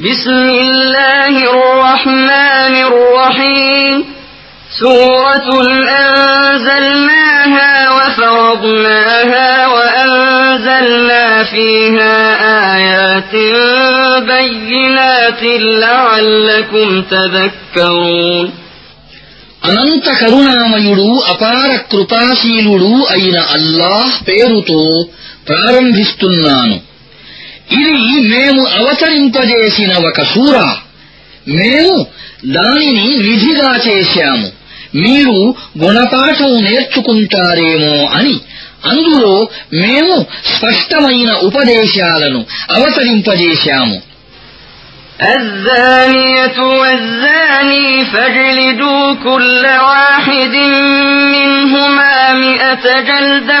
بسم الله الرحمن الرحيم سورة أنزلناها وفرضناها وأنزلنا فيها آيات بينات لعلكم تذكرون అనంత కరుణామయుడు అపార కృపాశీలుడు అయిన అల్లాహ్ పేరుతో ప్రారంభిస్తున్నాను ఇది మేము అవతరింపజేసిన ఒక సూర మేము దానిని విధిగా చేశాము మీరు గుణపాఠం నేర్చుకుంటారేమో అని అందులో మేము స్పష్టమైన ఉపదేశాలను అవతరింపజేశాము الزانية والزاني فاجلدوا كل واحد منهما مئة جلدة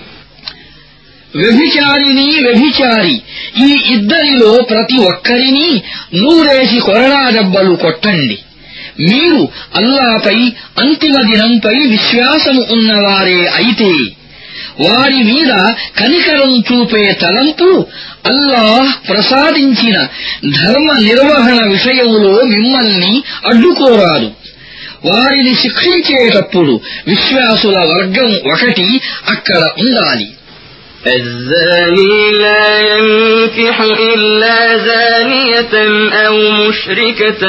వ్యభిచారిని వ్యభిచారి. ఈ ఇద్దరిలో ప్రతి ఒక్కరిని నూరేసి కొరడా దెబ్బలు కొట్టండి. మీరు అల్లాపై అంతిమ దినంపై విశ్వాసము ఉన్నవారే అయితే వారి మీద కనికరం చూపే తలంపు అల్లాహ్ ప్రసాదించిన ధర్మ నిర్వహణ విషయములో మిమ్మల్ని అడ్డుకోరాదు. వారిని శిక్షించేటప్పుడు విశ్వాసుల వర్గం ఒకటి అక్కడ ఉండాలి. الزاني لا ينكح إلا زانية أو مشركة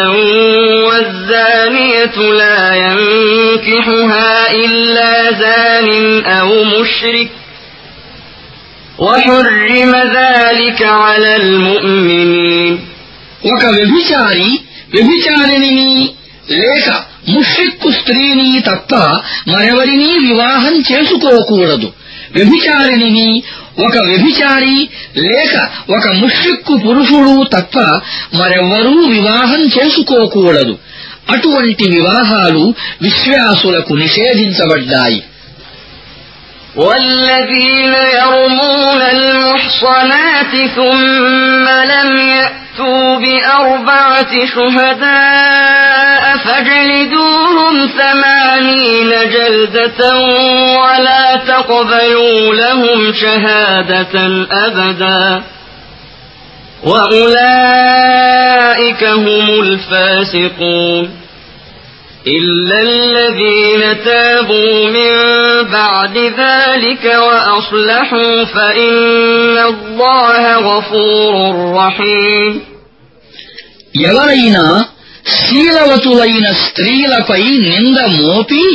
والزانية لا ينكحها إلا زان أو مشرك وحرم ذلك على المؤمنين ఒక వ్యభిచారి వ్యభిచారిని లేక ముష్రిక్కు స్త్రీని తప్ప మరెవరినీ వివాహం చేసుకోకూడదు వ్యభిచారిని ఒక వ్యభిచారి లేక ఒక ముష్రిక్కు పురుషుడు తప్ప మరెవ్వరూ వివాహం చేసుకోకూడదు అటువంటి వివాహాలు విశ్వాసులకు నిషేధించబడ్డాయి والذين يرمون المحصنات ثم لم يأتوا بأربعة شهداء فاجلدوهم ثمانين جلدة ولا تقبلوا لهم شهادة أبدا وأولئك هم الفاسقون إلا الذين تابوا من بعد ذلك وأصلحوا فإن الله غفور رحيم ఎవరైనా శీలవతులైన స్త్రీలపై నింద మోపి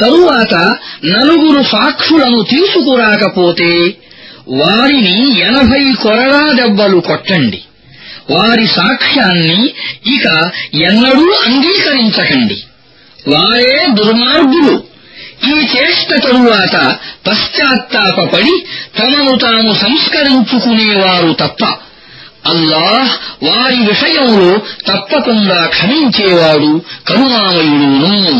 తరువాత నలుగురు సాక్షులను తీసుకురాకపోతే వారిని ఎనభై కొరడా దెబ్బలు కొట్టండి వారి సాక్ష్యాన్ని ఇక ఎన్నడూ అంగీకరించకండి వారే దుర్మార్గులు ఈ చేష్ట తరువాత పశ్చాత్తాపడి తమను తాము సంస్కరించుకునేవారు తప్ప అల్లాహ్ వారి విషయంలో తప్పకుండా క్షమించేవాడు కరుణామయుడును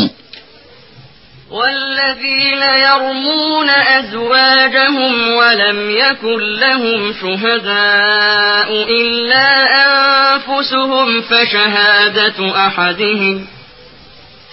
والذين يرمون أزواجهم ولم يكن لهم شهداء إلا أنفسهم فشهادة أحدهم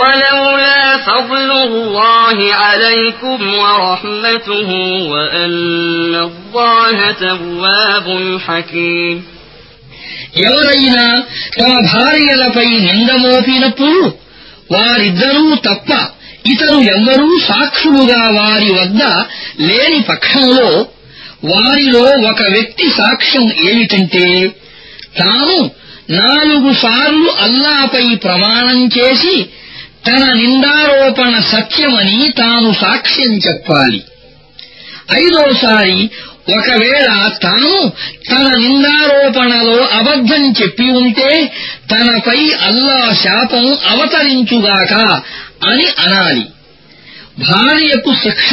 ولولا فضل الله عليكم ورحمته وأن الله تواب حكيم ఎవరైనా తమ భార్యలపై నింద మోపినప్పుడు వారిద్దరూ తప్ప ఇతరు ఎవ్వరూ సాక్షులుగా వారి వద్ద లేని పక్షంలో వారిలో ఒక వ్యక్తి సాక్ష్యం ఏమిటంటే తాను నాలుగు సార్లు అల్లాపై ప్రమాణం చేసి తన నిందారోపణ సత్యమని తాను సాక్ష్యం చెప్పాలి. ఐదోసారి ఒకవేళ తాను తన నిందారోపణలో అబద్ధం చెప్పి ఉంటే తనపై అల్లా శాపం అవతరించుగాక అని అనాలి. భార్యకు శిక్ష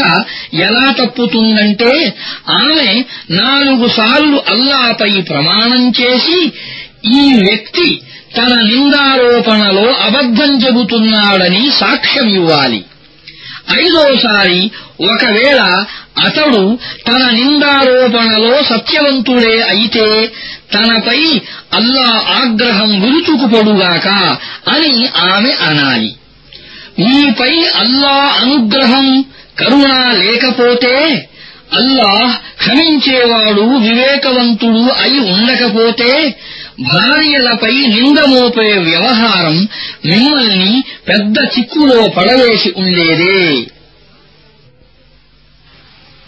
ఎలా తప్పుతుందంటే ఆమె నాలుగు సార్లు అల్లాపై ప్రమాణం చేసి ఈ వ్యక్తి తన నిందారోపణలో అబద్ధం చెబుతున్నాడని సాక్ష్యమివ్వాలి ఐదోసారి ఒకవేళ అతడు తన నిందారోపణలో సత్యవంతుడే అయితే తనపై అల్లా ఆగ్రహం విరుచుకుపొడుగాక అని ఆమె అనాలి. మీపై అల్లా అనుగ్రహం కరుణ లేకపోతే అల్లాహ్ క్షమించేవాడు వివేకవంతుడు అయి ఉండకపోతే భార్యలపై నిందమోపే వ్యవహారం మిమ్మల్ని పెద్ద చిక్కులో పడవేసి ఉండేదే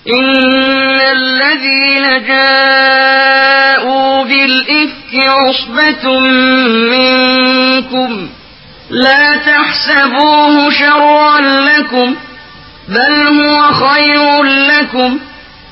إن الذين جاءوا بالإفك عصبة منكم لا تحسبوه شرا لكم بل هو خير لكم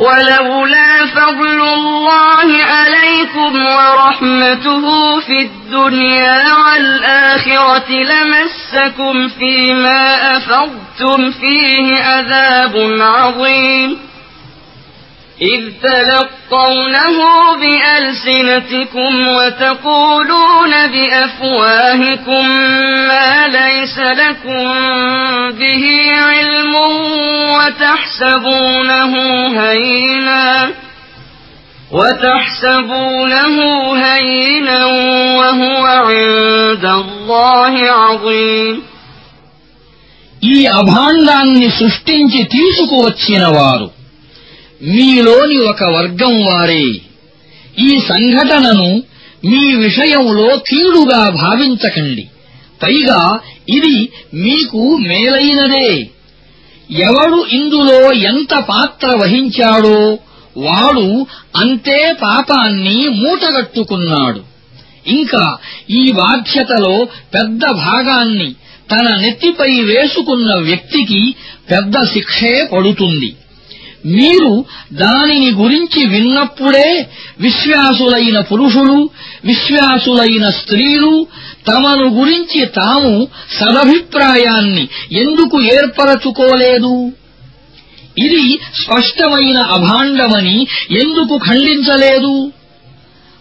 ولولا فضل الله عليكم ورحمته في الدنيا والآخرة لمسكم فيما أفضتم فيه عذاب عظيم. إذ تلقونه بألسنتكم وتقولون بأفواهكم ما ليس لكم به علم وتحسبونه هينا وتحسبونه هينا وهو عند الله عظيم ఈ అభాండాన్ని సృష్టించి తీసుకువచ్చిన వారు మీలోని ఒక వర్గం వారే. ఈ సంఘటనను మీ విషయంలో కీడుగా భావించకండి. పైగా ఇది మీకు మేలైనదే. ఎవడు ఇందులో ఎంత పాత్ర వహించాడో వాడు అంతే పాపాన్ని మూటగట్టుకున్నాడు. ఇంకా ఈ బాధ్యతలో పెద్ద భాగాన్ని తన నెత్తిపై వేసుకున్న వ్యక్తికి పెద్ద శిక్షే పడుతుంది. మీరు దానిని గురించి విన్నప్పుడే విశ్వాసులైన పురుషులు విశ్వాసులైన స్త్రీలు తమను గురించి తాము సదభిప్రాయాన్ని ఎందుకు ఏర్పరచుకోలేదు? ఇది స్పష్టమైన అభాండమని ఎందుకు ఖండించలేదు?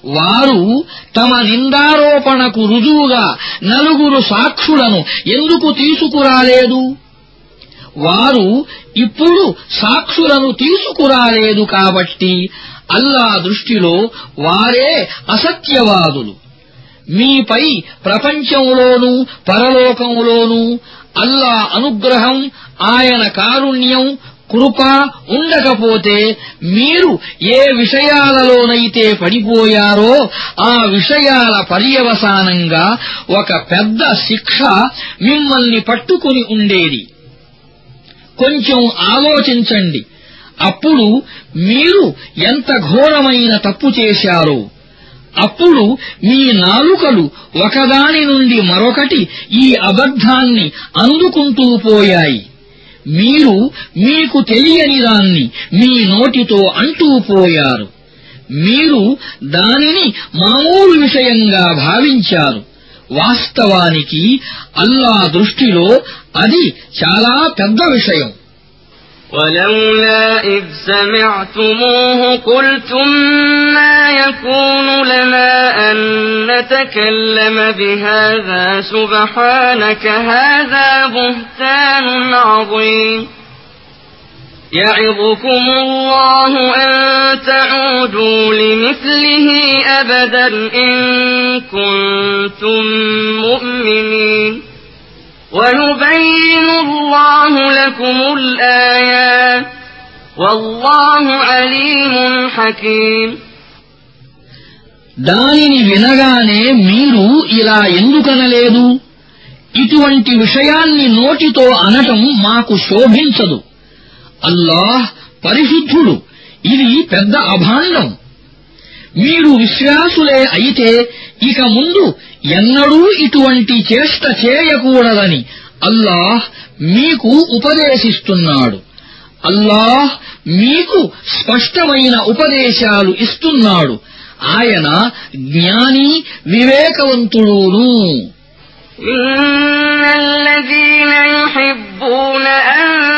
వారు తమ నిందారోపణకు రుజువుగా నలుగురు సాక్షులను ఎందుకు తీసుకురాలేదు? వారు ఇప్పుడు సాక్షులను తీసుకురాలేదు కాబట్టి అల్లా దృష్టిలో వారే అసత్యవాదులు. మీపై ప్రపంచంలోనూ పరలోకంలోనూ అల్లా అనుగ్రహం ఆయన కారుణ్యం కృప ఉండకపోతే మీరు ఏ విషయాలలోనైతే పడిపోయారో ఆ విషయాల పర్యవసానంగా ఒక పెద్ద శిక్ష మిమ్మల్ని పట్టుకుని ఉండేది. కొంచెం ఆలోచించండి. అప్పుడు మీరు ఎంత ఘోరమైన తప్పు చేశారో. అప్పుడు మీ నాలుకలు ఒకదాని నుండి మరొకటి ఈ అబద్ధాన్ని అందుకుంటూ పోయాయి. మీరు మీకు తెలియని దాన్ని మీ నోటితో అంటూ పోయారు. మీరు దానిని మామూలు విషయంగా భావించారు. వాస్తవానికి అల్లా దృష్టిలో అది చాలా పెద్ద విషయం ولولا إذ سمعتموه قلتم ما يكون لنا أن نتكلم بهذا سبحانك هذا بهتان عظيم يعظكم الله أن تعودوا لمثله أبدا إن كنتم مؤمنين ويبين الله لكم الآيات والله عليم حكيم దానిని వినగానే మీరు ఇలా ఎందుకనలేదు ఇటువంటి విషయాన్ని నోటితో అనటం మాకు శోభించదు అల్లాహ్ పరిశుద్ధుడు ఇది పెద్ద అభాండం మీరు విశ్వాసులే అయితే ఇక ముందు ఎన్నడూ ఇటువంటి చేష్ట చేయకూడదని అల్లాహ్ మీకు ఉపదేశిస్తున్నాడు అల్లాహ్ మీకు స్పష్టమైన ఉపదేశాలు ఇస్తున్నాడు ఆయన జ్ఞాని వివేకవంతుడును إن الذين يحبون أن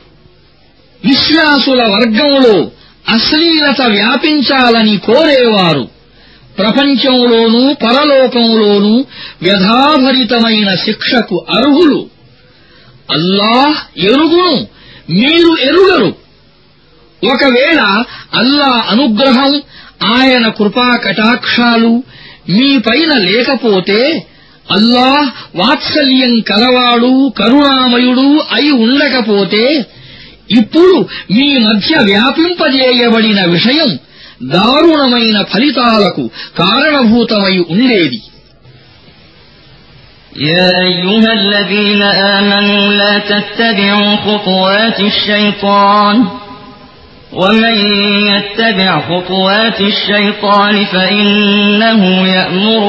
విశ్వాసుల వర్గంలో అశ్లీలత వ్యాపించాలని కోరేవారు. ప్రపంచంలోనూ పరలోకంలోనూ వ్యధాభరితమైన శిక్షకు అర్హులు. అల్లాహ్ ఎరుగును మీరు ఎరుగరు. ఒకవేళ అల్లా అనుగ్రహం ఆయన కృపా కటాక్షాలు మీపైన లేకపోతే అల్లాహ్ వాత్సల్యం కలవాడు కరుణామయుడు అయి ఉండకపోతే ఇప్పుడు మీ మధ్య వ్యాపింపజేయబడిన విషయం దారుణమైన ఫలితాలకు కారణభూతమై ఉండేది يا أيها الذين آمنوا لا تتبعوا خطوات الشيطان ومن يتبع خطوات الشيطان فإنه يأمر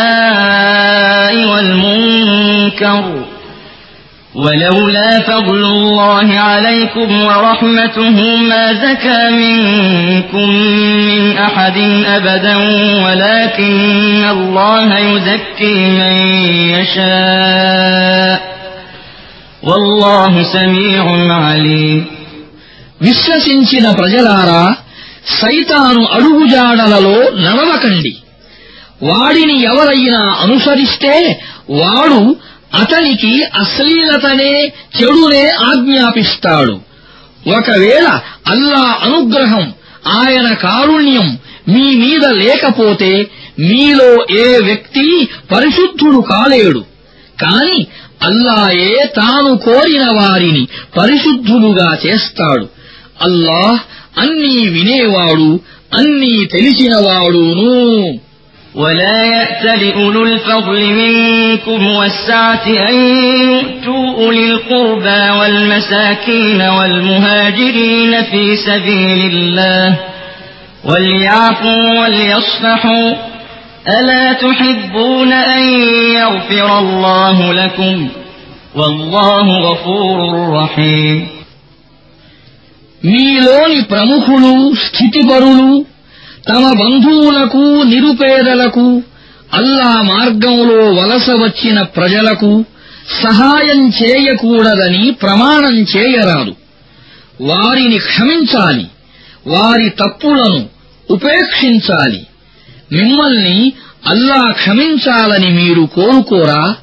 بالفحشاء والمنكر ولولا فضل الله عليكم ورحمته ما زكى منكم من أحد أبدا ولكن الله يزكي من يشاء والله سميع عليم విశ్వసించిన ప్రజలారా సైతాను అడుగుజాడలలో నడవకండి వాడిని ఎవరైనా అనుసరిస్తే వాడు అతనికి అశ్లీలతనే చెడునే ఆజ్ఞాపిస్తాడు. ఒకవేళ అల్లా అనుగ్రహం ఆయన కారుణ్యం మీ మీద లేకపోతే మీలో ఏ వ్యక్తి పరిశుద్ధుడు కాలేడు. కాని అల్లాయే తాను కోరిన వారిని పరిశుద్ధులుగా చేస్తాడు. అల్లాహ్ అన్నీ వినేవాడు అన్నీ తెలిసినవాడును. ولا يأت لأولو الفضل منكم والسعة أن يؤتوا أولي القربى والمساكين والمهاجرين في سبيل الله وليعفوا وليصفحوا ألا تحبون أن يغفر الله لكم والله غفور رحيم మీలోని ప్రముఖులు స్థితిపరులు తమ బంధువులకు నిరుపేదలకు అల్లా మార్గంలో వలస వచ్చిన ప్రజలకు సహాయం చేయకూడదని ప్రమాణం చేయరాదు. వారిని క్షమించాలి. వారి తప్పులను ఉపేక్షించాలి. మిమ్మల్ని అల్లా క్షమించాలని మీరు కోరుకోరా?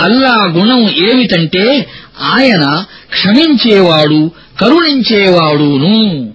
అల్లా గుణం ఏమిటంటే ఆయన క్షమించేవాడు కరుణించేవాడును.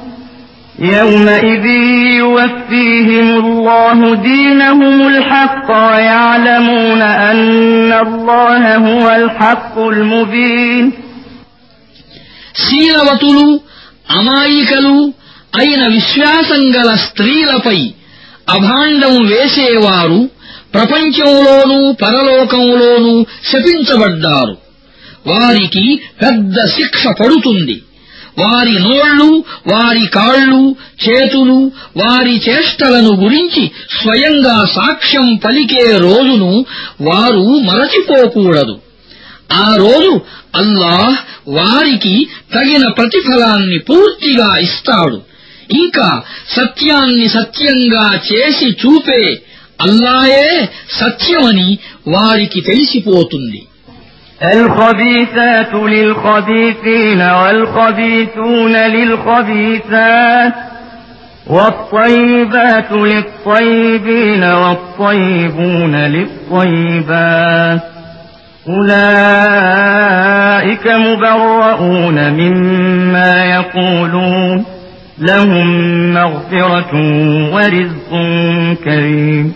يومئذ يوفيهم الله دينهم الحق ويعلمون أن الله هو الحق المبين శీలవతులు అమాయికలు అయిన విశ్వాసం గల స్త్రీలపై అభాండం వేసేవారు ప్రపంచంలోనూ పరలోకంలోనూ శపించబడ్డారు వారికి పెద్ద శిక్ష పడుతుంది వారి నోళ్ళు వారి కాళ్ళు చేతులు వారి చేష్టలను గురించి స్వయంగా సాక్ష్యం పలికే రోజును వారు మరచిపోకూడదు. ఆ రోజు అల్లాహ్ వారికి తగిన ప్రతిఫలాన్ని పూర్తిగా ఇస్తాడు. ఇంకా సత్యాన్ని సత్యంగా చేసి చూపే అల్లాయే సత్యమని వారికి తెలిసిపోతుంది. الخبيثات للخبيثين والخبيثون للخبيثات والطيبات للطيبين والطيبون للطيبات أولئك مبرؤون مما يقولون لهم مغفرة ورزق كريم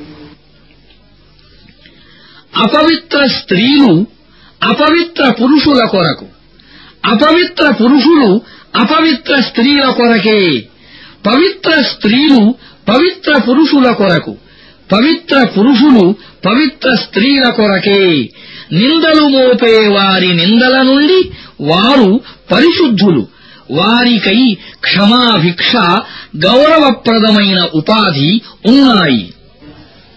అపవిత్ర స్త్రీలు అపవిత్ర పురుషుల కొరకు. అపవిత్ర పురుషులు అపవిత్ర స్త్రీల కొరకే. పవిత్ర స్త్రీలు పవిత్ర పురుషుల కొరకు. పవిత్ర పురుషులు పవిత్ర స్త్రీల కొరకే. నిందలు మోపే వారి నిందల నుండి వారు పరిశుద్ధులు. వారికై క్షమాభిక్ష గౌరవప్రదమైన ఉపాధి ఉన్నాయి.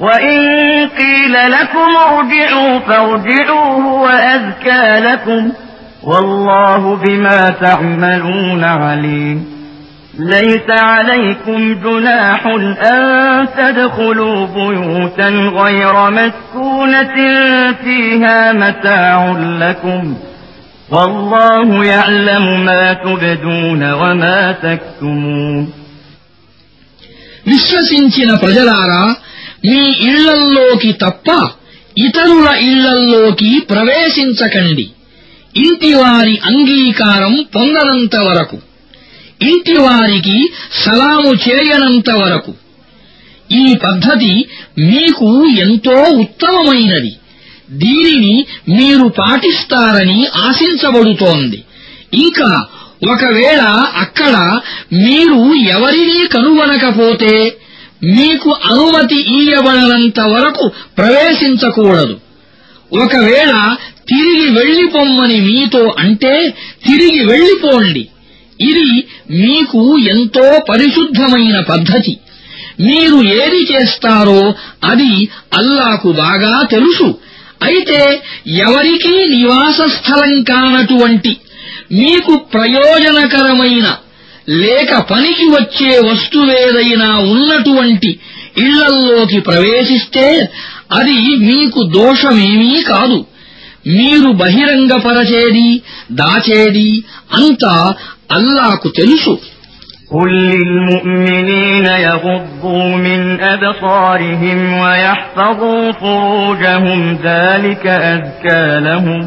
وإن قيل لكم ارجعوا فارجعوا هو أزكى لكم والله بما تعملون عليم ليس عليكم جناح أن تدخلوا بيوتا غير مسكونة فيها متاع لكم والله يعلم ما تبدون وما تكتمون విశ్వసించిన ప్రజలారా మీ ఇళ్ళల్లోకి తప్ప ఇతరుల ఇళ్ళల్లోకి ప్రవేశించకండి. ఇంటివారి అంగీకారం పొందనంత వరకు. ఇంటివారికి సలాము చేయనంత వరకు. ఈ పద్ధతి మీకు ఎంతో ఉత్తమమైనది. దీనిని మీరు పాటిస్తారని ఆశించబడుతోంది. ఇంకా ఒకవేళ అక్కడ మీరు ఎవరినీ కనుగొనకపోతే మీకు అనుమతి ఇయ్యబడనంత వరకు ప్రవేశించకూడదు. ఒకవేళ తిరిగి వెళ్ళిపొమ్మని మీతో అంటే తిరిగి వెళ్ళిపోండి ఇది మీకు ఎంతో పరిశుద్ధమైన పద్ధతి. మీరు ఏది చేస్తారో అది అల్లాకు బాగా తెలుసు. అయితే ఎవరికీ నివాస స్థలం కానటువంటి మీకు ప్రయోజనకరమైన లేక పనికి వచ్చే వస్తువేదైనా ఉన్నటువంటి ఇళ్లల్లోకి ప్రవేశిస్తే అది మీకు దోషమేమీ కాదు మీరు బహిరంగపరచేది దాచేది అంతా అల్లాకు తెలుసు قل للمؤمنين يغضوا من أبصارهم ويحفظوا فروجهم ذلك أزكى لهم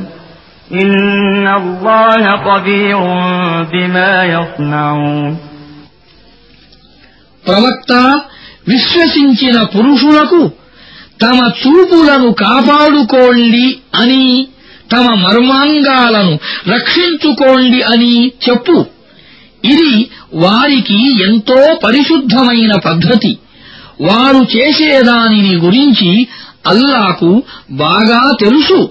ప్రవక్త విశ్వసించిన పురుషులకు తమ చూపులను కాపాడుకోండి అని తమ మర్మాంగాలను రక్షించుకోండి అని చెప్పు. ఇది వారికి ఎంతో పరిశుద్ధమైన పద్ధతి. వారు చేసేదానిని గురించి అల్లాకు బాగా తెలుసు.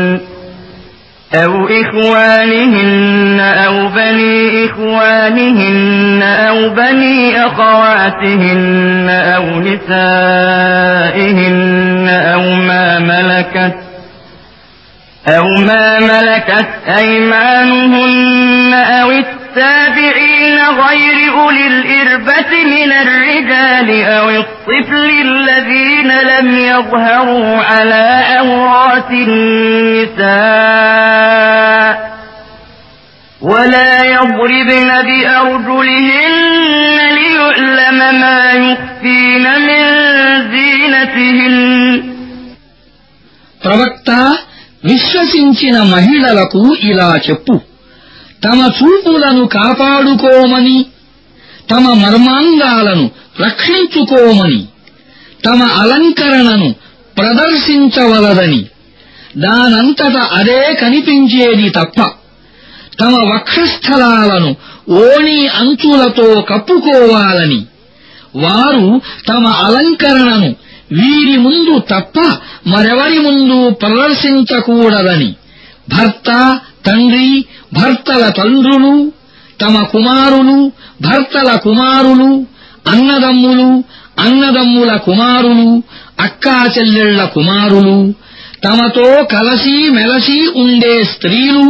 أو إخوانهن أو بني إخوانهن أو بني أخواتهن أو نسائهن أو ما ملكت أو ما ملكت أيمانهن أو التابعين غير أولي الإربة من الرجال أو الطفل الذين لم يظهروا على أورات النساء ولا يضربن بأرجلهن ليعلم ما يخفين من زينتهن ప్రవక్త విశ్వసించిన మహిళలకు ఇలా చెప్పు తమ చూపులను కాపాడుకోమని తమ మర్మాంగాలను రక్షించుకోమని తమ అలంకరణను ప్రదర్శించవలదని దానంతట అదే కనిపించేది తప్ప తమ వక్షస్థలాలను ఓణి అంచులతో కప్పుకోవాలని వారు తమ అలంకరణను వీరి ముందు తప్ప మరెవరి ముందు ప్రదర్శించకూడదని భర్త తండ్రి భర్తల తండ్రులు తమ కుమారులు భర్తల కుమారులు అన్నదమ్ములు అన్నదమ్ముల కుమారులు అక్కాచెల్లెళ్ళ కుమారులు తమతో కలసి మెలసి ఉండే స్త్రీలు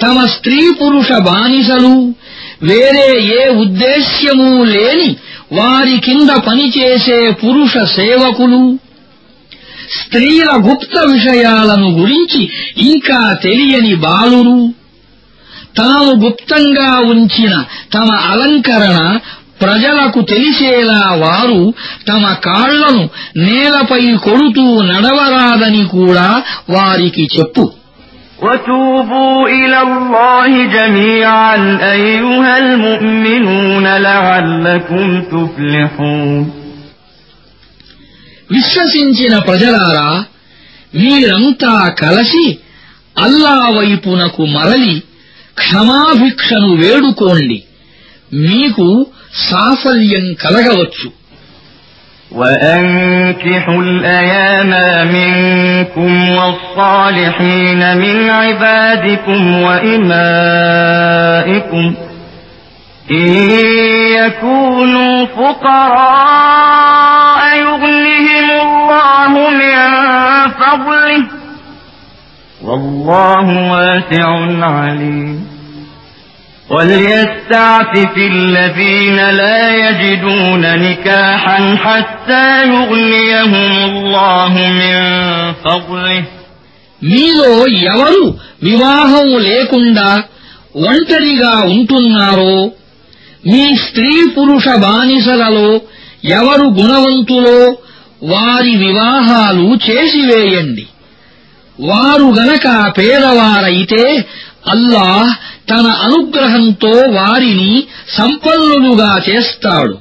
తమ స్త్రీ పురుష బానిసలు వేరే ఏ ఉద్దేశ్యమూ లేని వారి కింద పనిచేసే పురుష సేవకులు స్త్రీల గుప్త విషయాలను గురించి ఇంకా తెలియని బాలురు తాము గుప్తంగా ఉంచిన తమ అలంకరణ ప్రజలకు తెలిసేలా వారు తమ కాళ్లను నేలపై కొడుతూ నడవరాదని కూడా వారికి చెప్పు وتوبوا إلى الله جميعا أيها المؤمنون لعلكم تفلحون విశ్వసించిన ప్రజలారా మీరంతా కలసి అల్లా వైపునకు మరలి క్షమాభిక్షను వేడుకోండి మీకు సాఫల్యం కలగవచ్చు وأنكحوا الأيام منكم والصالحين من عبادكم وإمائكم إن يكونوا فقراء يغنهم الله من فضله والله واسع عليم وليستعفف الذين لا يجدون نكاحا حتى يغنيهم الله من فضله మీలో ఎవరు వివాహం లేకుండా ఒంటరిగా ఉంటున్నారో మీ స్త్రీ పురుష బానిసలలో ఎవరు గుణవంతులో వారి వివాహాలు చేసివేయండి. వారు గనక పేదవారైతే అల్లాహ్ తన అనుగ్రహంతో వారిని సంపన్నులుగా చేస్తాడు.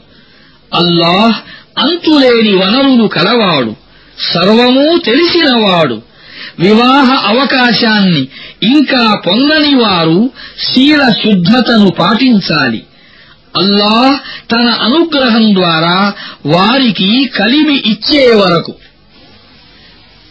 అల్లాహ్ అంతులేని వనరులు కలవాడు సర్వమూ తెలిసినవాడు. వివాహ అవకాశాన్ని ఇంకా పొందని వారు శీల శుద్ధతను పాటించాలి. అల్లాహ్ తన అనుగ్రహం ద్వారా వారికి కలిమి ఇచ్చే వరకు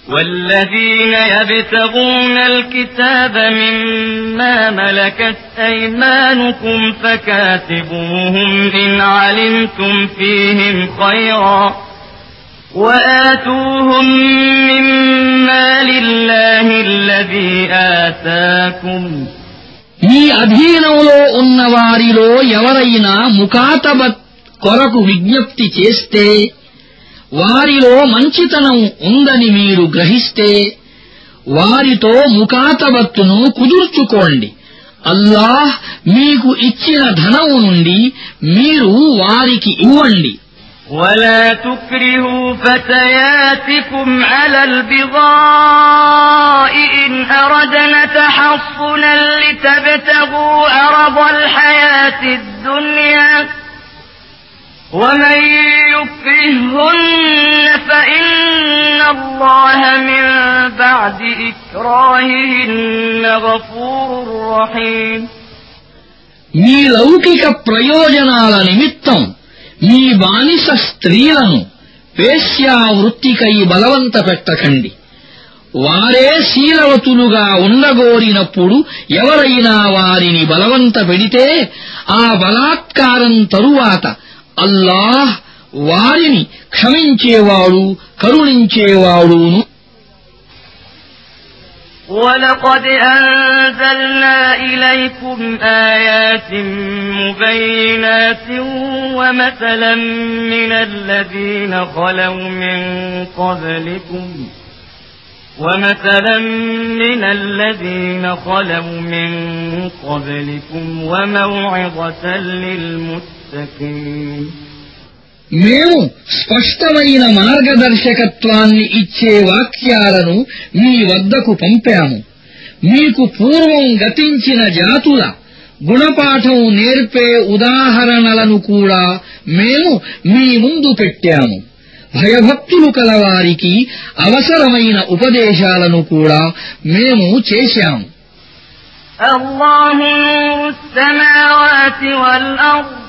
والذين يبتغون الكتاب مما ملكت أيمانكم فكاتبوهم إن علمتم فيهم خيرا وآتوهم مما لله الذي آتاكم మీ అధీనంలో ఉన్న వారిలో ఎవరైనా ముఖాతబత్ కొరకు విజ్ఞప్తి చేస్తే వారిలో మంచితనం ఉందని మీరు గ్రహిస్తే వారితో ముఖాతబత్తును కుదుర్చుకోండి. అల్లాహ్ మీకు ఇచ్చిన ధనం నుండి మీరు వారికి ఇవ్వండి. ولا تكرهوا فتياتكم على البغاء إن أردنا تحصنا لتبتغوا عرض الحياة الدنيا ومن يكرهن فإن الله من بعد إكراههن غفور رحيم మీ లౌకిక ప్రయోజనాల నిమిత్తం మీ బానిస స్త్రీలను వేశ్యా వృత్తికై బలవంత పెట్టకండి వారే శీలవతులుగా ఉండగోరినప్పుడు ఎవరైనా వారిని బలవంత పెడితే ఆ బలాత్కారం తరువాత అల్లాహ్ వారిని క్షమించేవాడు కరుణించేవాడును ولقد أنزلنا إليكم آيات مبينات ومثلا من الذين خلوا من قبلكم ومثلا من الذين خلوا من قبلكم وموعظة للمتقين మేము స్పష్టమైన మార్గదర్శకత్వాన్ని ఇచ్చే వాక్యాలను మీ వద్దకు పంపాము మీకు పూర్వం గతించిన జాతుల గుణపాఠం నేర్పే ఉదాహరణలను కూడా మేము మీ ముందు పెట్టాము భయభక్తులు కలవారికి అవసరమైన ఉపదేశాలను కూడా మేము చేశాము الله نور السماوات والأرض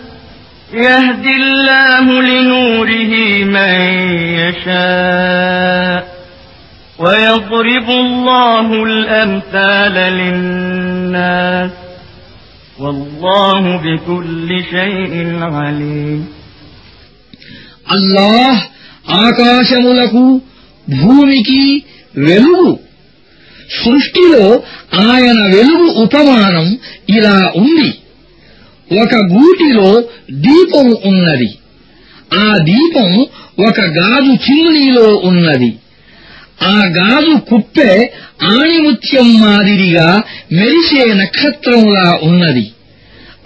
يهدي الله لنوره من يشاء ويضرب الله الأمثال للناس والله بكل شيء عليم అల్లాహ్ ఆకాశములకు భూమికి వెలుగు సృష్టిలో ఆయన వెలుగు ఉపమానం ఇలా ఉంది ఒక గూటిలో దీపం ఉన్నది. ఆ దీపం ఒక గాజు చిమ్నీలో ఉన్నది. ఆ గాజు కుప్పె ఆణిముత్యం మాదిరిగా మెరిసే నక్షత్రంలా ఉన్నది.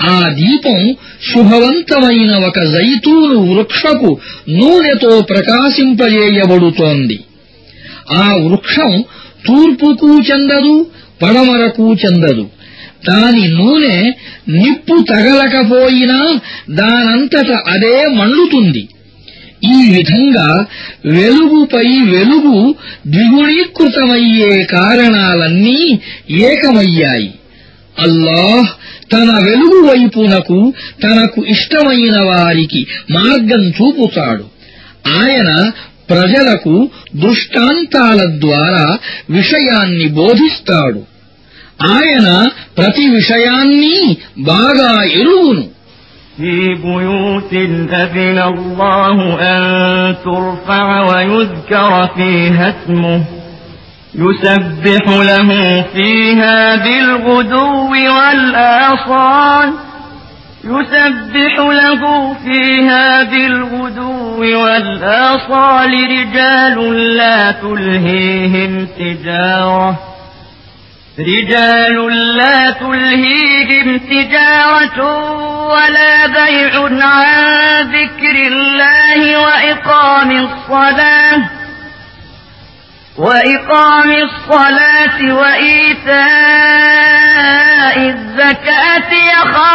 ఆ దీపం శుభవంతమైన ఒక జైతూను వృక్షపు నూనెతో ప్రకాశింపజేయబడుతోంది. ఆ వృక్షం తూర్పుకు చెందదు పడమరకు చెందదు. దాని నూనె నిప్పు తగలకపోయినా దానంతట అదే మండుతుంది. ఈ విధంగా వెలుగుపై వెలుగు ద్విగుణీకృతమయ్యే కారణాలన్నీ ఏకమయ్యాయి. అల్లాహ్ తన వెలుగు వైపునకు తనకు ఇష్టమైన వారికి మార్గం చూపుతాడు. ఆయన ప్రజలకు దృష్టాంతాల ద్వారా విషయాన్ని బోధిస్తాడు. ఆయన ప్రతి విషయాన్ని బాగా ఎరుగును في بيوت أذن الله أن ترفع ويذكر فيها اسمه يسبح له فيها بالغدو والآصال يسبح له فيها بالغدو والآصال رجال لا تلهيهم تجارة رجال لا تلهيهم تجارة ولا بيع عن ذكر الله وإقام الصلاة وإقام الصلاة وإيتاء إيتاء الزكاة يخافون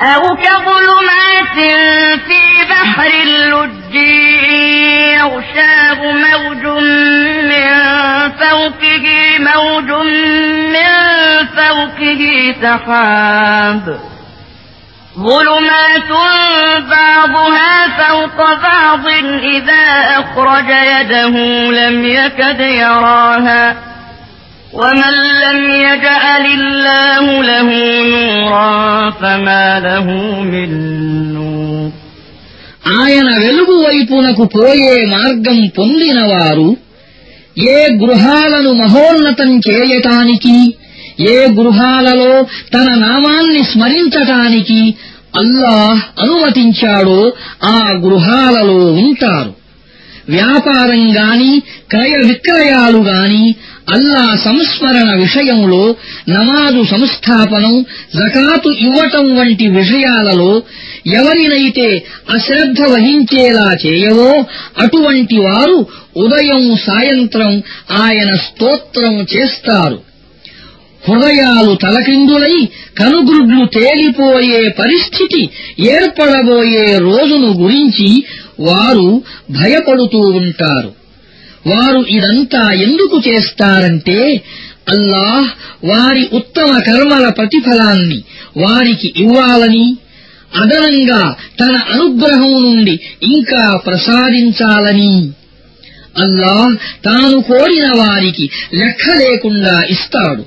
أو كظلمات في بحر اللج يغشاه موج من فوقه موج من فوقه سحاب. ظلمات بعضها فوق بعض إذا أخرج يده لم يكد يراها. ومن لم يجعل الله له نورا فما له من نور ఆయన వెలుగు వైపునకు పోయే మార్గం పొందినవారు ఏ గృహాలను మహోన్నతం చేయటానికి ఏ గృహాలలో తన నామాన్ని స్మరించటానికి అల్లాహ్ అనుమతించాడో ఆ గృహాలలో ఉంటారు వ్యాపారం గాని క్రయ విక్రయాలు గాని అల్లా సంస్మరణ విషయంలో నమాజు సంస్థాపనం జకాతు ఇవ్వటం వంటి విషయాలలో ఎవరినైతే అశ్రద్ధ వహించేలా చేయవో అటువంటి వారు ఉదయం సాయంత్రం ఆయన స్తోత్రం చేస్తారు. హృదయాలు తలకిందులై కనుగ్రుడ్లు తేలిపోయే పరిస్థితి ఏర్పడబోయే రోజును గురించి వారు భయపడుతూ ఉంటారు. వారు ఇదంతా ఎందుకు చేస్తారంటే అల్లాహ్ వారి ఉత్తమ కర్మల ప్రతిఫలాన్ని వారికి ఇవ్వాలని అదనంగా తన అనుగ్రహం నుండి ఇంకా ప్రసాదించాలని. అల్లాహ్ తాను కోరిన వారికి లెక్క లేకుండా ఇస్తాడు.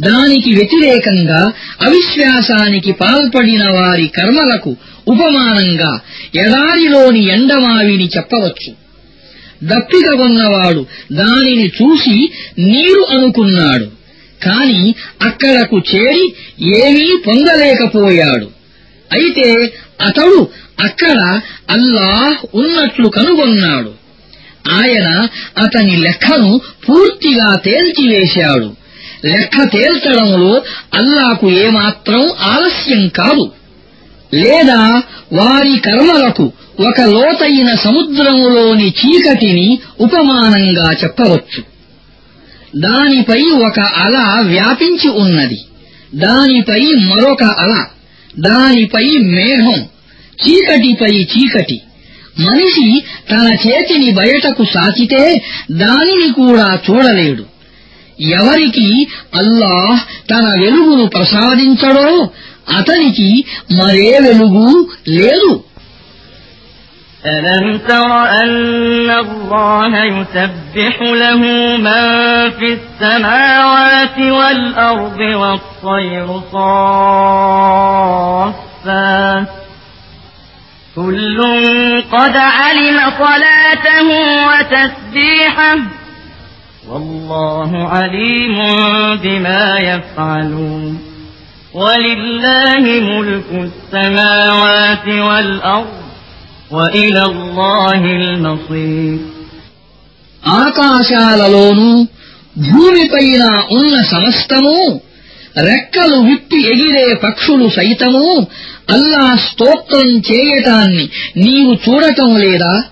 దానికి వ్యతిరేకంగా అవిశ్వాసానికి పాల్పడిన వారి కర్మలకు ఉపమానంగా ఎడారిలోని ఎండమావిని చెప్పవచ్చు. దప్పిక ఉన్నవాడు దానిని చూసి నీరు అనుకున్నాడు. కాని అక్కడకు చేరి ఏమీ పొందలేకపోయాడు. అయితే అతడు అక్కడ అల్లాహ్ ఉన్నట్లు కనుగొన్నాడు. ఆయన అతని లెక్కను పూర్తిగా తేల్చివేశాడు. లెక్క తేల్చడంలో అల్లాకు ఏమాత్రం ఆలస్యం కాదు. లేదా వారి కర్మలకు ఒక లోతైన సముద్రములోని చీకటిని ఉపమానంగా చెప్పవచ్చు. దానిపై ఒక అల వ్యాపించి ఉన్నది. దానిపై మరొక అల దానిపై మేఘం చీకటిపై చీకటి. మనిషి తన చేతిని బయటకు సాచితే దానిని కూడా చూడలేడు. ఎవరికి అల్లాహ్ తన వెలుగును ప్రసాదించడో అతనికి మరే వెలుగు లేదు. ألم تر أن الله يسبح له من في السماوات والأرض والطير صافات كل قد علم صلاته وتسبيحه والله عليم بما يفعلون ولله ملك السماوات والأرض ఆకాశాలలోనూ భూమిపైన ఉన్న సమస్తము రెక్కలు విప్పి ఎగిరే పక్షులు సైతము అల్లా స్తోత్రం చేయటాన్ని నీవు చూడటం లేదా?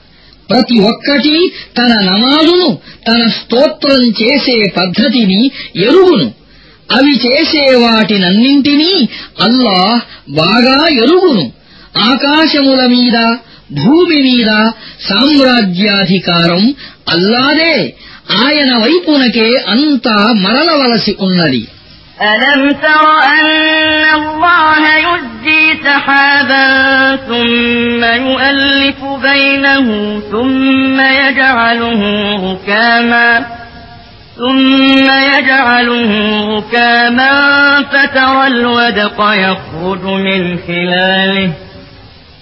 ప్రతి ఒక్కటి తన నమాజును తన స్తోత్రం చేసే పద్ధతిని ఎరుగును. అవి చేసే వాటినన్నింటినీ అల్లా బాగా ఎరుగును. ఆకాశముల మీద భూమి మీద సామ్రాజ్యాధికారం అల్లాదే ఆయన వైపునకే అంతా మరలవలసి ఉన్నది ألم تر أن الله يزجي سحابا ثم يؤلف بينه ثم يجعله ركاما ثم يجعله ركاما فترى الودق يخرج من خلاله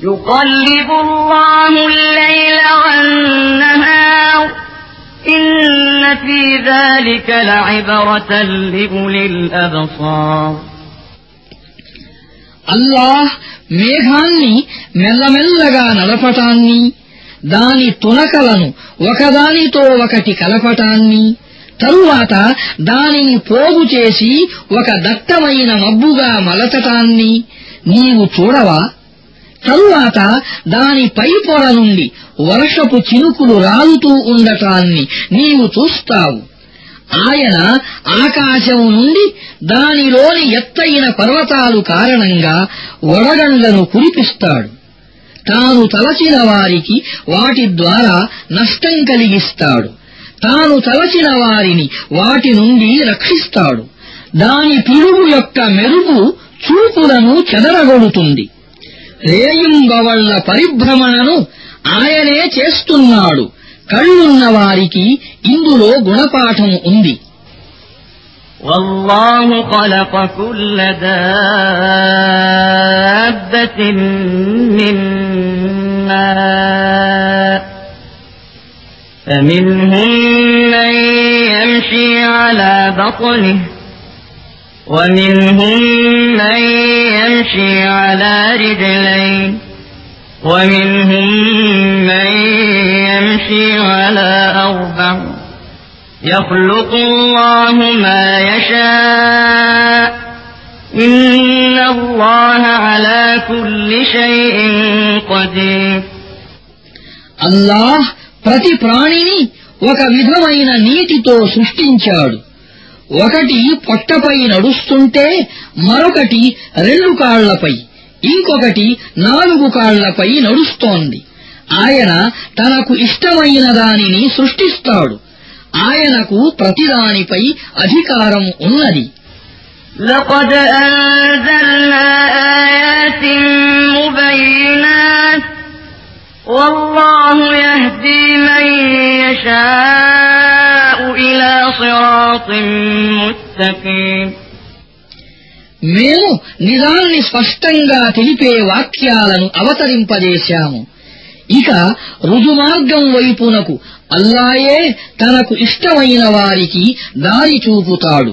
يقلب الله الليل والنهار إن في ذلك لعبرة لأولي الأبصار అల్లాహ్ మేఘాన్ని మెల్లమెల్లగా నడపటాన్ని దాని తునకలను ఒకదానితో ఒకటి కలపటాన్ని తరువాత దానిని పోగు చేసి ఒక దట్టమైన మబ్బుగా మలచటాన్ని నీవు చూడవా తరువాత దాని పై పొర నుండి వర్షపు చినుకులు రాలుతూ ఉండటాన్ని నీవు చూస్తావు. ఆయన ఆకాశం నుండి దానిలోని ఎత్తైన పర్వతాలు కారణంగా వడగండ్లను కురిపిస్తాడు. తాను తలచిన వారికి వాటి ద్వారా నష్టం కలిగిస్తాడు. తాను తలచిన వారిని వాటి నుండి రక్షిస్తాడు. దాని పిలుగు యొక్క మెరుగు చూపులను చెదరగొడుతుంది. రేయింబవళ్ల పరిభ్రమణను ఆయనే చేస్తున్నాడు కళ్ళున్న వారికి ఇందులో గుణపాఠం ఉంది والله خلق كل دابة من ماء فمنهم من يمشي على بطنه ومنهم من يمشي على رجلين ومنهم من يمشي على أربع يخلق الله ما يشاء إن الله على كل شيء قدير అల్లాహ్ ప్రతి ప్రాణిని ఒక విధమైన నీటితో సృష్టించాడు ఒకటి పొట్టపై నడుస్తుంటే మరొకటి రెండు కాళ్లపై ఇంకొకటి నాలుగు కాళ్లపై నడుస్తోంది ఆయన తనకు ఇష్టమైన దానిని సృష్టిస్తాడు ఆయనకు ప్రతిదానిపై అధికారం ఉన్నది لقد أنزلنا آيات مبينات والله يهدي من يشاء إلى صراط مستقيم మేము నిజాన్ని స్పష్టంగా తెలిపే వాక్యాలను అవతరింపజేశాము ఇక రుజుమార్గం వైపునకు అల్లాయే తనకు ఇష్టమైన వారికి దారి చూపుతాడు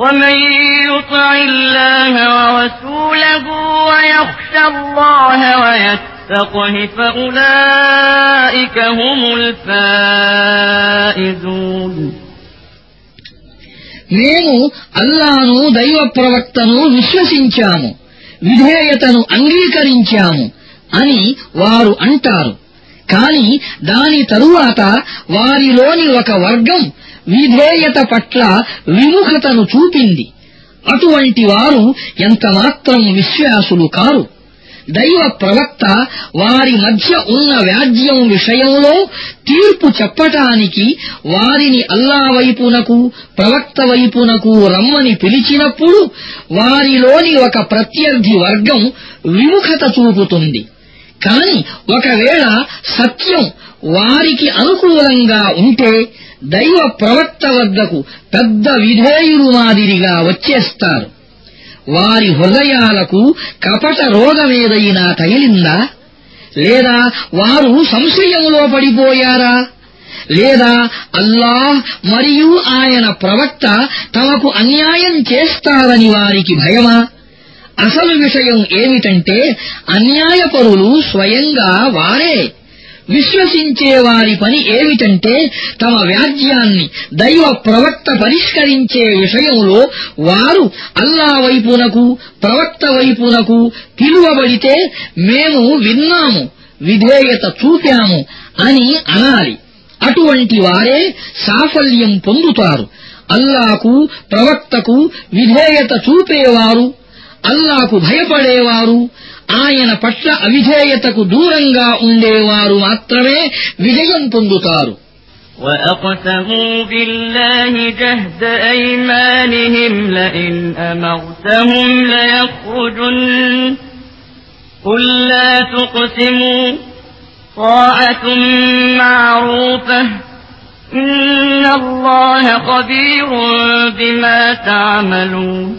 ومن يطع الله ورسوله ويخشى الله ويتقه فأولئك هم الفائزون మేము అల్లాను దైవ ప్రవక్తను విశ్వసించాము విధేయతను అంగీకరించాము అని వారు అంటారు కాని దాని తరువాత వారిలోని ఒక వర్గం విధేయత పట్ల విముఖతను చూపింది. అటువంటి వారు ఎంతమాత్రం విశ్వాసులు కారు. దైవ ప్రవక్త వారి మధ్య ఉన్న వ్యాజ్యం విషయంలో తీర్పు చెప్పటానికి వారిని అల్లా వైపునకు ప్రవక్త వైపునకు రమ్మని పిలిచినప్పుడు వారిలోని ఒక ప్రత్యర్థి వర్గం విముఖత చూపుతుంది. కాని ఒకవేళ సత్యం వారికి అనుకూలంగా ఉంటే దైవ ప్రవక్త వద్దకు పెద్ద విధేయులు మాదిరిగా వచ్చేస్తారు. వారి హృదయాలకు కపట రోగమేదైనా తగిలిందా? లేదా వారు సంశయంలో పడిపోయారా? లేదా అల్లాహ్ మరియు ఆయన ప్రవక్త తమకు అన్యాయం చేస్తారని వారికి భయమా? అసలు విషయం ఏమిటంటే అన్యాయపరులు స్వయంగా వారే. విశ్వసించే వారి పని ఏమిటంటే తమ వ్యాజ్యాన్ని దైవ ప్రవక్త పరిష్కరించే విషయంలో వారు అల్లా వైపునకు ప్రవక్త వైపునకు పిలువబడితే మేము విన్నాము విధేయత చూపాము అని అనాలి. అటువంటి వారే సాఫల్యం పొందుతారు. అల్లాకు ప్రవక్తకు విధేయత చూపేవారు అల్లాకు భయపడేవారు ఆయన పట్ల అవిధేయతకు దూరంగా ఉండేవారు మాత్రమే విజయం పొందుతారు وأقسموا بالله جهد أيمانهم لئن أمرتهم ليخرجن قل لا تقسموا طاعة معروفة إن الله خبير بما تعملون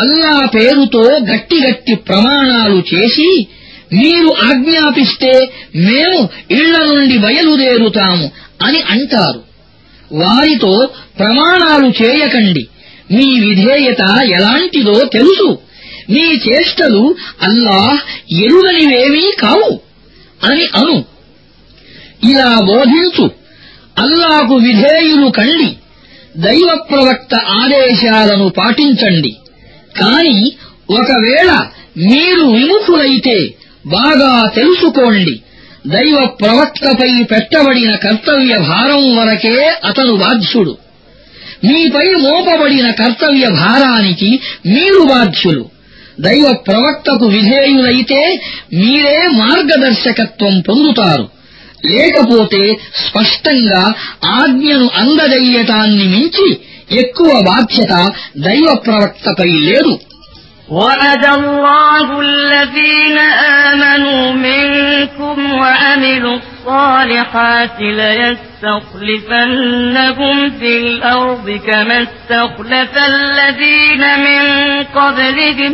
అల్లా పేరుతో గట్టి గట్టి ప్రమాణాలు చేసి మీరు ఆజ్ఞాపిస్తే మేము ఇళ్ళ నుండి బయలుదేరుతాము అని అంటారు. వారితో ప్రమాణాలు చేయకండి. మీ విధేయత ఎలాంటిదో తెలుసు. మీ చేష్టలు అల్లాహ్ ఎరుగనివేమీ కావు అని అను. ఇలా బోధించు. అల్లాకు విధేయులు కండి. దైవ ప్రవక్త ఆదేశాలను పాటించండి. కాని ఒకవేళ మీరు విముఖులైతే బాగా తెలుసుకోండి. దైవ ప్రవక్తపై పెట్టబడిన కర్తవ్య భారం వరకే అతను బాధ్యుడు. మీపై మోపబడిన కర్తవ్య భారానికి మీరు బాధ్యులు. దైవ ప్రవక్తకు విధేయులైతే మీరే మార్గదర్శకత్వం పొందుతారు. లేకపోతే స్పష్టంగా ఆజ్ఞను అందజేయటాన్ని మించి ఎక్కువ బాధ్యత దైవ ప్రవక్తపై లేదు وعد الله الذين آمنوا منكم وعملوا الصالحات ليستخلفنهم في الأرض كما استخلف الذين من قبلهم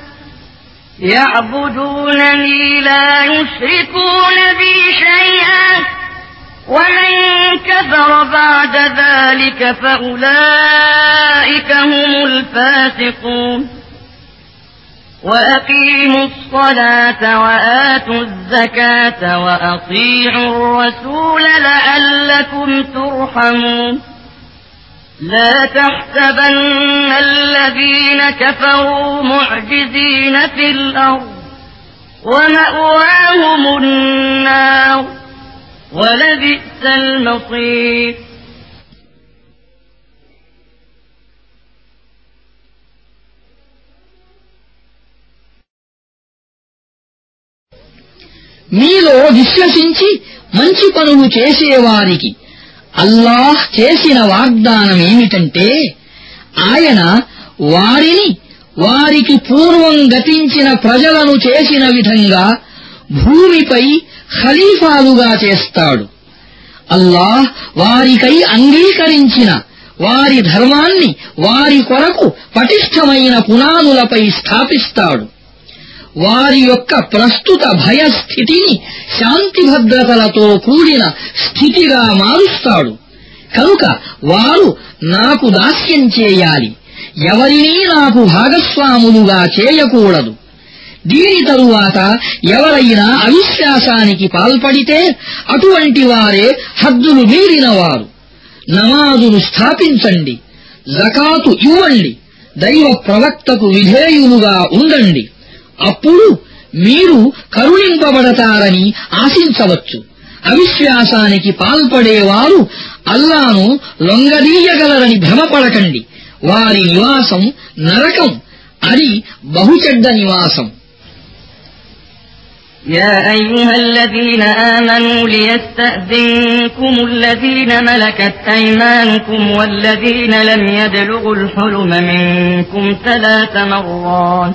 يعبدونني لا يشركون بي شيئا. ومن كفر بعد ذلك فأولئك هم الفاسقون. وأقيموا الصلاة وآتوا الزكاة وأطيعوا الرسول لعلكم ترحمون. لا تحسبن الذين كفروا معجزين في الأرض ومأواهم النار ولبئس المصير మీలో విశ్వసించి మంచి పనులు చేసేవారికి అల్లాహ్ చేసిన వాగ్దానం ఏమిటంటే ఆయన వారిని వారికి పూర్వం గతించిన ప్రజలను చేసిన విధంగా భూమిపై ఖలీఫాలుగా చేస్తాడు. అల్లాహ్ వారికై అంగీకరించిన వారి ధర్మాన్ని వారి కొరకు పటిష్టమైన పునాదులపై స్థాపిస్తాడు. వారి యొక్క ప్రస్తుత భయస్థితిని శాంతి భద్రతలతో కూడిన స్థితిగా మారుస్తాడు. కనుక వారు నాకు దాస్యం చేయాలి. ఎవరినీ నాకు భాగస్వాములుగా చేయకూడదు. దీని తరువాత ఎవరైనా అవిశ్వాసానికి పాల్పడితే అటువంటి వారే హద్దులు మీరినవారు. నమాజును స్థాపించండి. జకాతు ఇవ్వండి. దైవ ప్రవక్తకు విధేయులుగా ఉండండి. అప్పుడు మీరు కరుణింపబడతారని ఆశించవచ్చు అవిశ్వాసానికి పాల్పడేవారు అల్లాను లొంగదీయగలరని భ్రమపడకండి వారి నివాసం నరకం అది బహుచెడ్డ నివాసం يا أيها الذين آمنوا ليستأذنكم الذين ملكت أيمانكم والذين لم يبلغوا الحلم منكم ثلاث مرات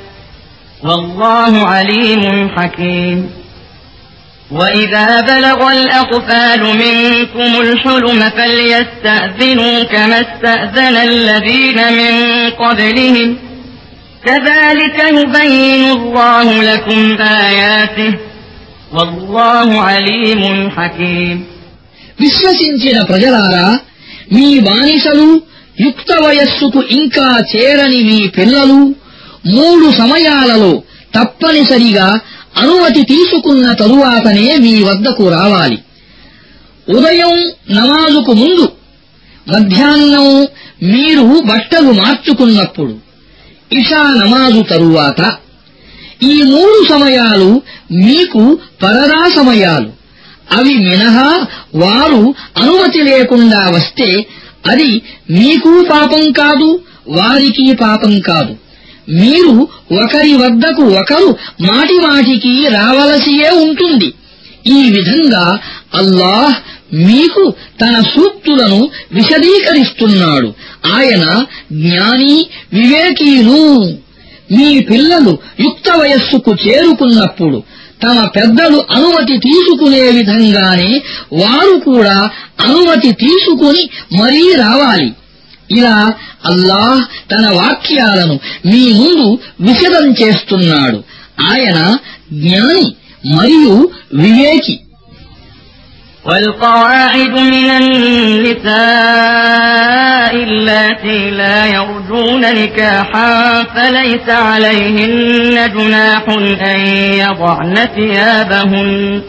والله عليم حكيم وإذا بلغ الأطفال منكم الحلم فليستأذنوا كما استأذن الذين من قبلهم كذلك يبين الله لكم آياته والله عليم حكيم విశ్వసించిన ప్రజలారా మీ బానిసలు యుక్త వయస్సుకు ఇంకా చేరని మీ పిల్లలు మూడు సమయాలలో తప్పనిసరిగా అనుమతి తీసుకున్న తరువాతనే మీ వద్దకు రావాలి. ఉదయం నమాజుకు ముందు మధ్యాహ్నం మీరు బట్టలు మార్చుకున్నప్పుడు ఇషా నమాజు తరువాత ఈ మూడు సమయాలు మీకు పరదా సమయాలు. అవి మినహా వారు అనుమతి లేకుండా వస్తే అది మీకు పాపం కాదు వారికి పాపం కాదు. మీరు ఒకరి వద్దకు ఒకరు మాటిమాటికి రావలసియే ఉంటుంది. ఈ విధంగా అల్లాహ్ మీకు తన సూక్తులను విశదీకరిస్తున్నాడు. ఆయన జ్ఞాని వివేకీను మీ పిల్లలు యుక్త వయస్సుకు చేరుకున్నప్పుడు తమ పెద్దలు అనుమతి తీసుకునే విధంగానే వారు కూడా అనుమతి తీసుకుని మరీ రావాలి. ఇలా అల్లాహ్ తన వాక్యాలను మీ ముందు విశదం చేస్తున్నాడు ఆయన జ్ఞాని మరియు వివేకి والقواعد من النساء اللاتي لا يرجون نكاحا فليس عليهن جناح أن يضعن ثيابهن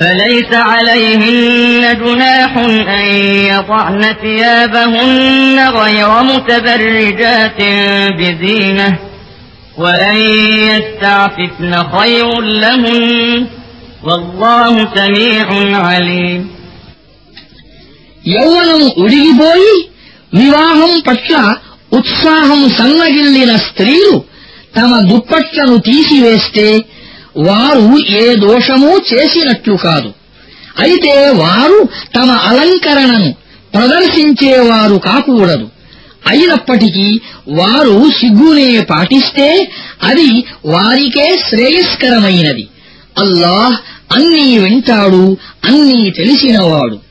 فليس عليهن جناح أن يضعن ثيابهن غير متبرجات بزينة وأن يستعففن خير لهن والله سميع عليم యౌవనం ఉడిగిపోయి వివాహం పట్ల ఉత్సాహం సన్నగిల్లిన స్త్రీలు తమ దుప్పట్లను తీసివేస్తే వారు ఏ దోషమూ చేసినట్లు కాదు. అయితే వారు తమ అలంకరణను ప్రదర్శించేవారు కాకూడదు. అయినప్పటికీ వారు సిగ్గునే పాటిస్తే అది వారికే శ్రేయస్కరమైనది. అల్లాహ్ అన్నీ వింటాడు అన్నీ తెలిసినవాడు.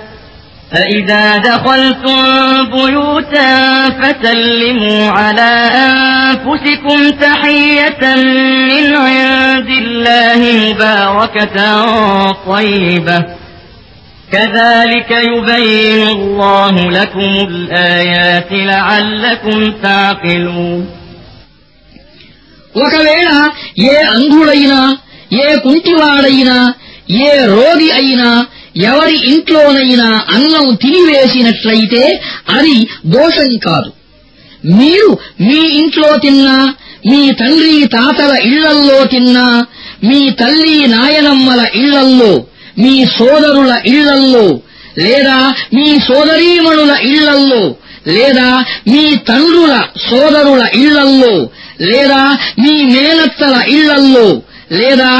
فإذا دخلتم بيوتا فسلموا على أنفسكم تحية من عند الله مباركة طيبة كذلك يبين الله لكم الآيات لعلكم تعقلون ఒకవేళ ఏ అంధుడైనా ఏ కుంటివాడైనా ఏ రోగి అయినా ఎవరి ఇంట్లోనైనా అన్నం తినివేసినట్లయితే అది దోషం కాదు. మీరు మీ ఇంట్లో తిన్నా మీ తండ్రి తాతల ఇళ్ళల్లో తిన్నా మీ తల్లి నాయనమ్మల ఇళ్ళల్లో మీ సోదరుల ఇళ్ళల్లో లేదా మీ సోదరీమణుల ఇళ్ళల్లో లేదా మీ తండ్రుల సోదరుల ఇళ్ళల్లో లేదా మీ మేనత్తల ఇళ్ళల్లో లేదా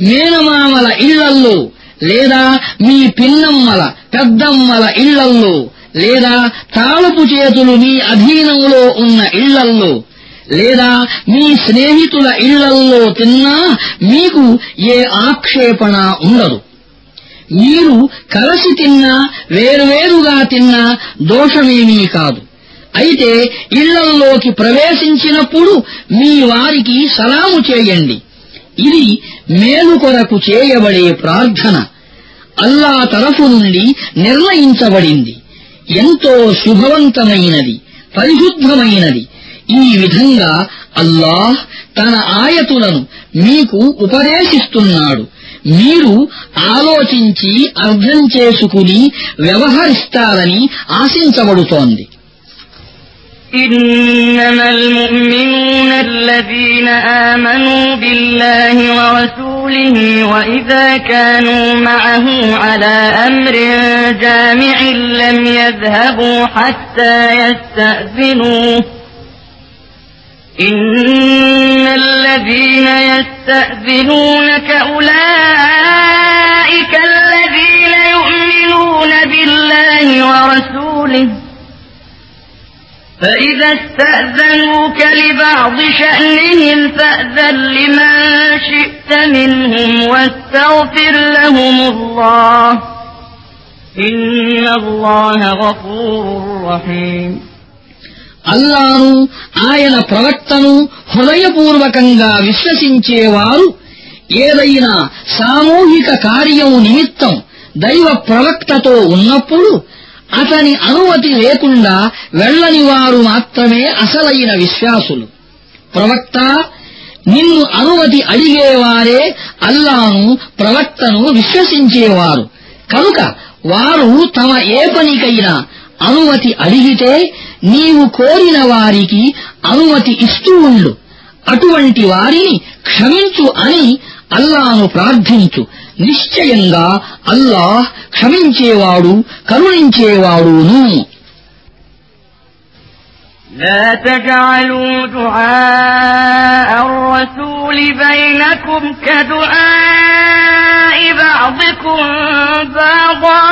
మేనమామల ఇళ్ళల్లో లేదా మీ పిన్నమ్మల పెద్దమ్మల ఇళ్ళల్లో లేదా తాళపు చేతులు మీ అధీనంలో ఉన్న ఇళ్ళల్లో లేదా మీ స్నేహితుల ఇళ్ళల్లో తిన్నా మీకు ఏ ఆక్షేపణ ఉండదు. మీరు కలసి తిన్నా వేరువేరుగా తిన్నా దోషమేమీ కాదు. అయితే ఇళ్ళల్లోకి ప్రవేశించినప్పుడు మీ వారికి సలాము చేయండి. ఇది మేలు కొరకు చేయబడే ప్రార్థన అల్లా తరఫు నుండి నిర్ణయించబడింది ఎంతో శుభవంతమైనది పరిశుద్ధమైనది ఈ విధంగా అల్లాహ్ తన ఆయతులను మీకు ఉపదేశిస్తున్నాడు మీరు ఆలోచించి అర్థం చేసుకుని వ్యవహరిస్తారని ఆశించబడుతోంది إنما المؤمنون الذين آمنوا بالله ورسوله وإذا كانوا معه على أمر جامع لم يذهبوا حتى يستأذنوه. إن الذين يستأذنونك أولئك الذين يؤمنون بالله ورسوله فإذا استأذنوك لبعض شأنهم فأذن لمن شئت منهم واستغفر لهم الله إن الله غفور رحيم అల్లాను ఆయన ప్రవక్తను హృదయపూర్వకంగా విశ్వసించేవారు ఏదైనా సామూహిక కార్యం నిమిత్తం దైవ ప్రవక్తతో ఉన్నప్పుడు అతని అనుమతి లేకుండా వెళ్ళని వారు మాత్రమే అసలైన విశ్వాసులు. ప్రవక్త నిన్ను అనుమతి అడిగేవారే అల్లాను ప్రవక్తను విశ్వసించేవారు. కనుక వారు తమ ఏ పనికైనా అనుమతి అడిగితే నీవు కోరిన వారికి అనుమతి ఇస్తూ ఉండు. అటువంటి వారిని క్షమించు అని అల్లాను ప్రార్థించు. నిశ్చయంగా అల్లాహ్ క్షమించేవాడు కరుణించేవాడును لا تجعلوا دعاء الرسول بينكم كدعاء بعضكم بعضا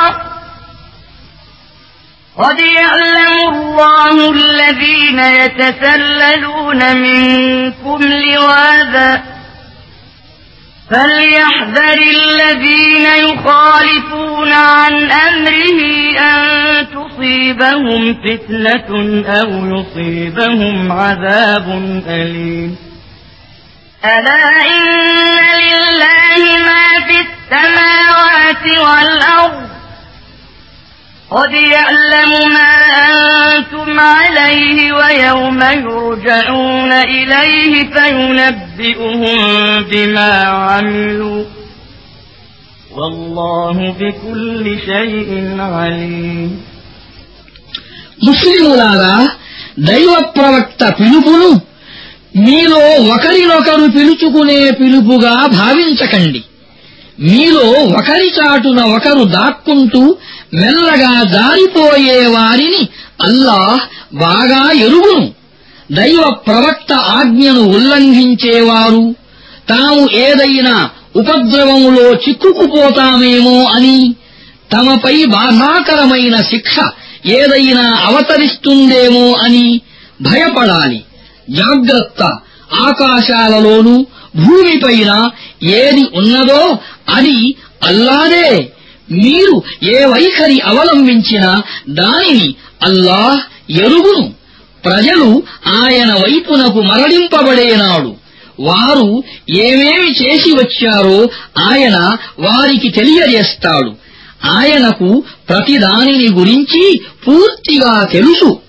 قد يعلم الله الذين يتسللون منكم لواذا فليحذر الذين يخالفون عن أمره أن تصيبهم فتنة أو يصيبهم عذاب أليم. ألا إن لله ما في والأرض قد يعلم ما أنتم عليه ويوم يرجعون إليه فينبئهم بما عملوا والله بكل شيء عليم ముస్లిములారా దైవ ప్రవక్త పిలుపును మీలో ఒకరినొకరు పిలుచుకునే పిలుపుగా భావించకండి మీలో ఒకరి చాటున ఒకరు దాక్కుంటూ మెల్లగా జారిపోయే వారిని అల్లాహ్ బాగా ఎరుగును. దైవ ప్రవక్త ఆజ్ఞను ఉల్లంఘించేవారు. తాము ఏదైనా ఉపద్రవములో చిక్కుకుపోతామేమో అని తమపై బాధాకరమైన శిక్ష ఏదైనా అవతరిస్తుందేమో అని భయపడాలి. జాగ్రత్త. ఆకాశాలలోనూ భూమిపైన ఏది ఉన్నదో అది అల్లాదే. మీరు ఏ వైఖరి అవలంబించినా దానిని అల్లాహ్ ఎరుగును. ప్రజలు ఆయన వైపునకు మరలింపబడేనాడు. వారు ఏమేమి చేసి వచ్చారో ఆయన వారికి తెలియజేస్తాడు. ఆయనకు ప్రతిదానిని గురించి పూర్తిగా తెలుసు.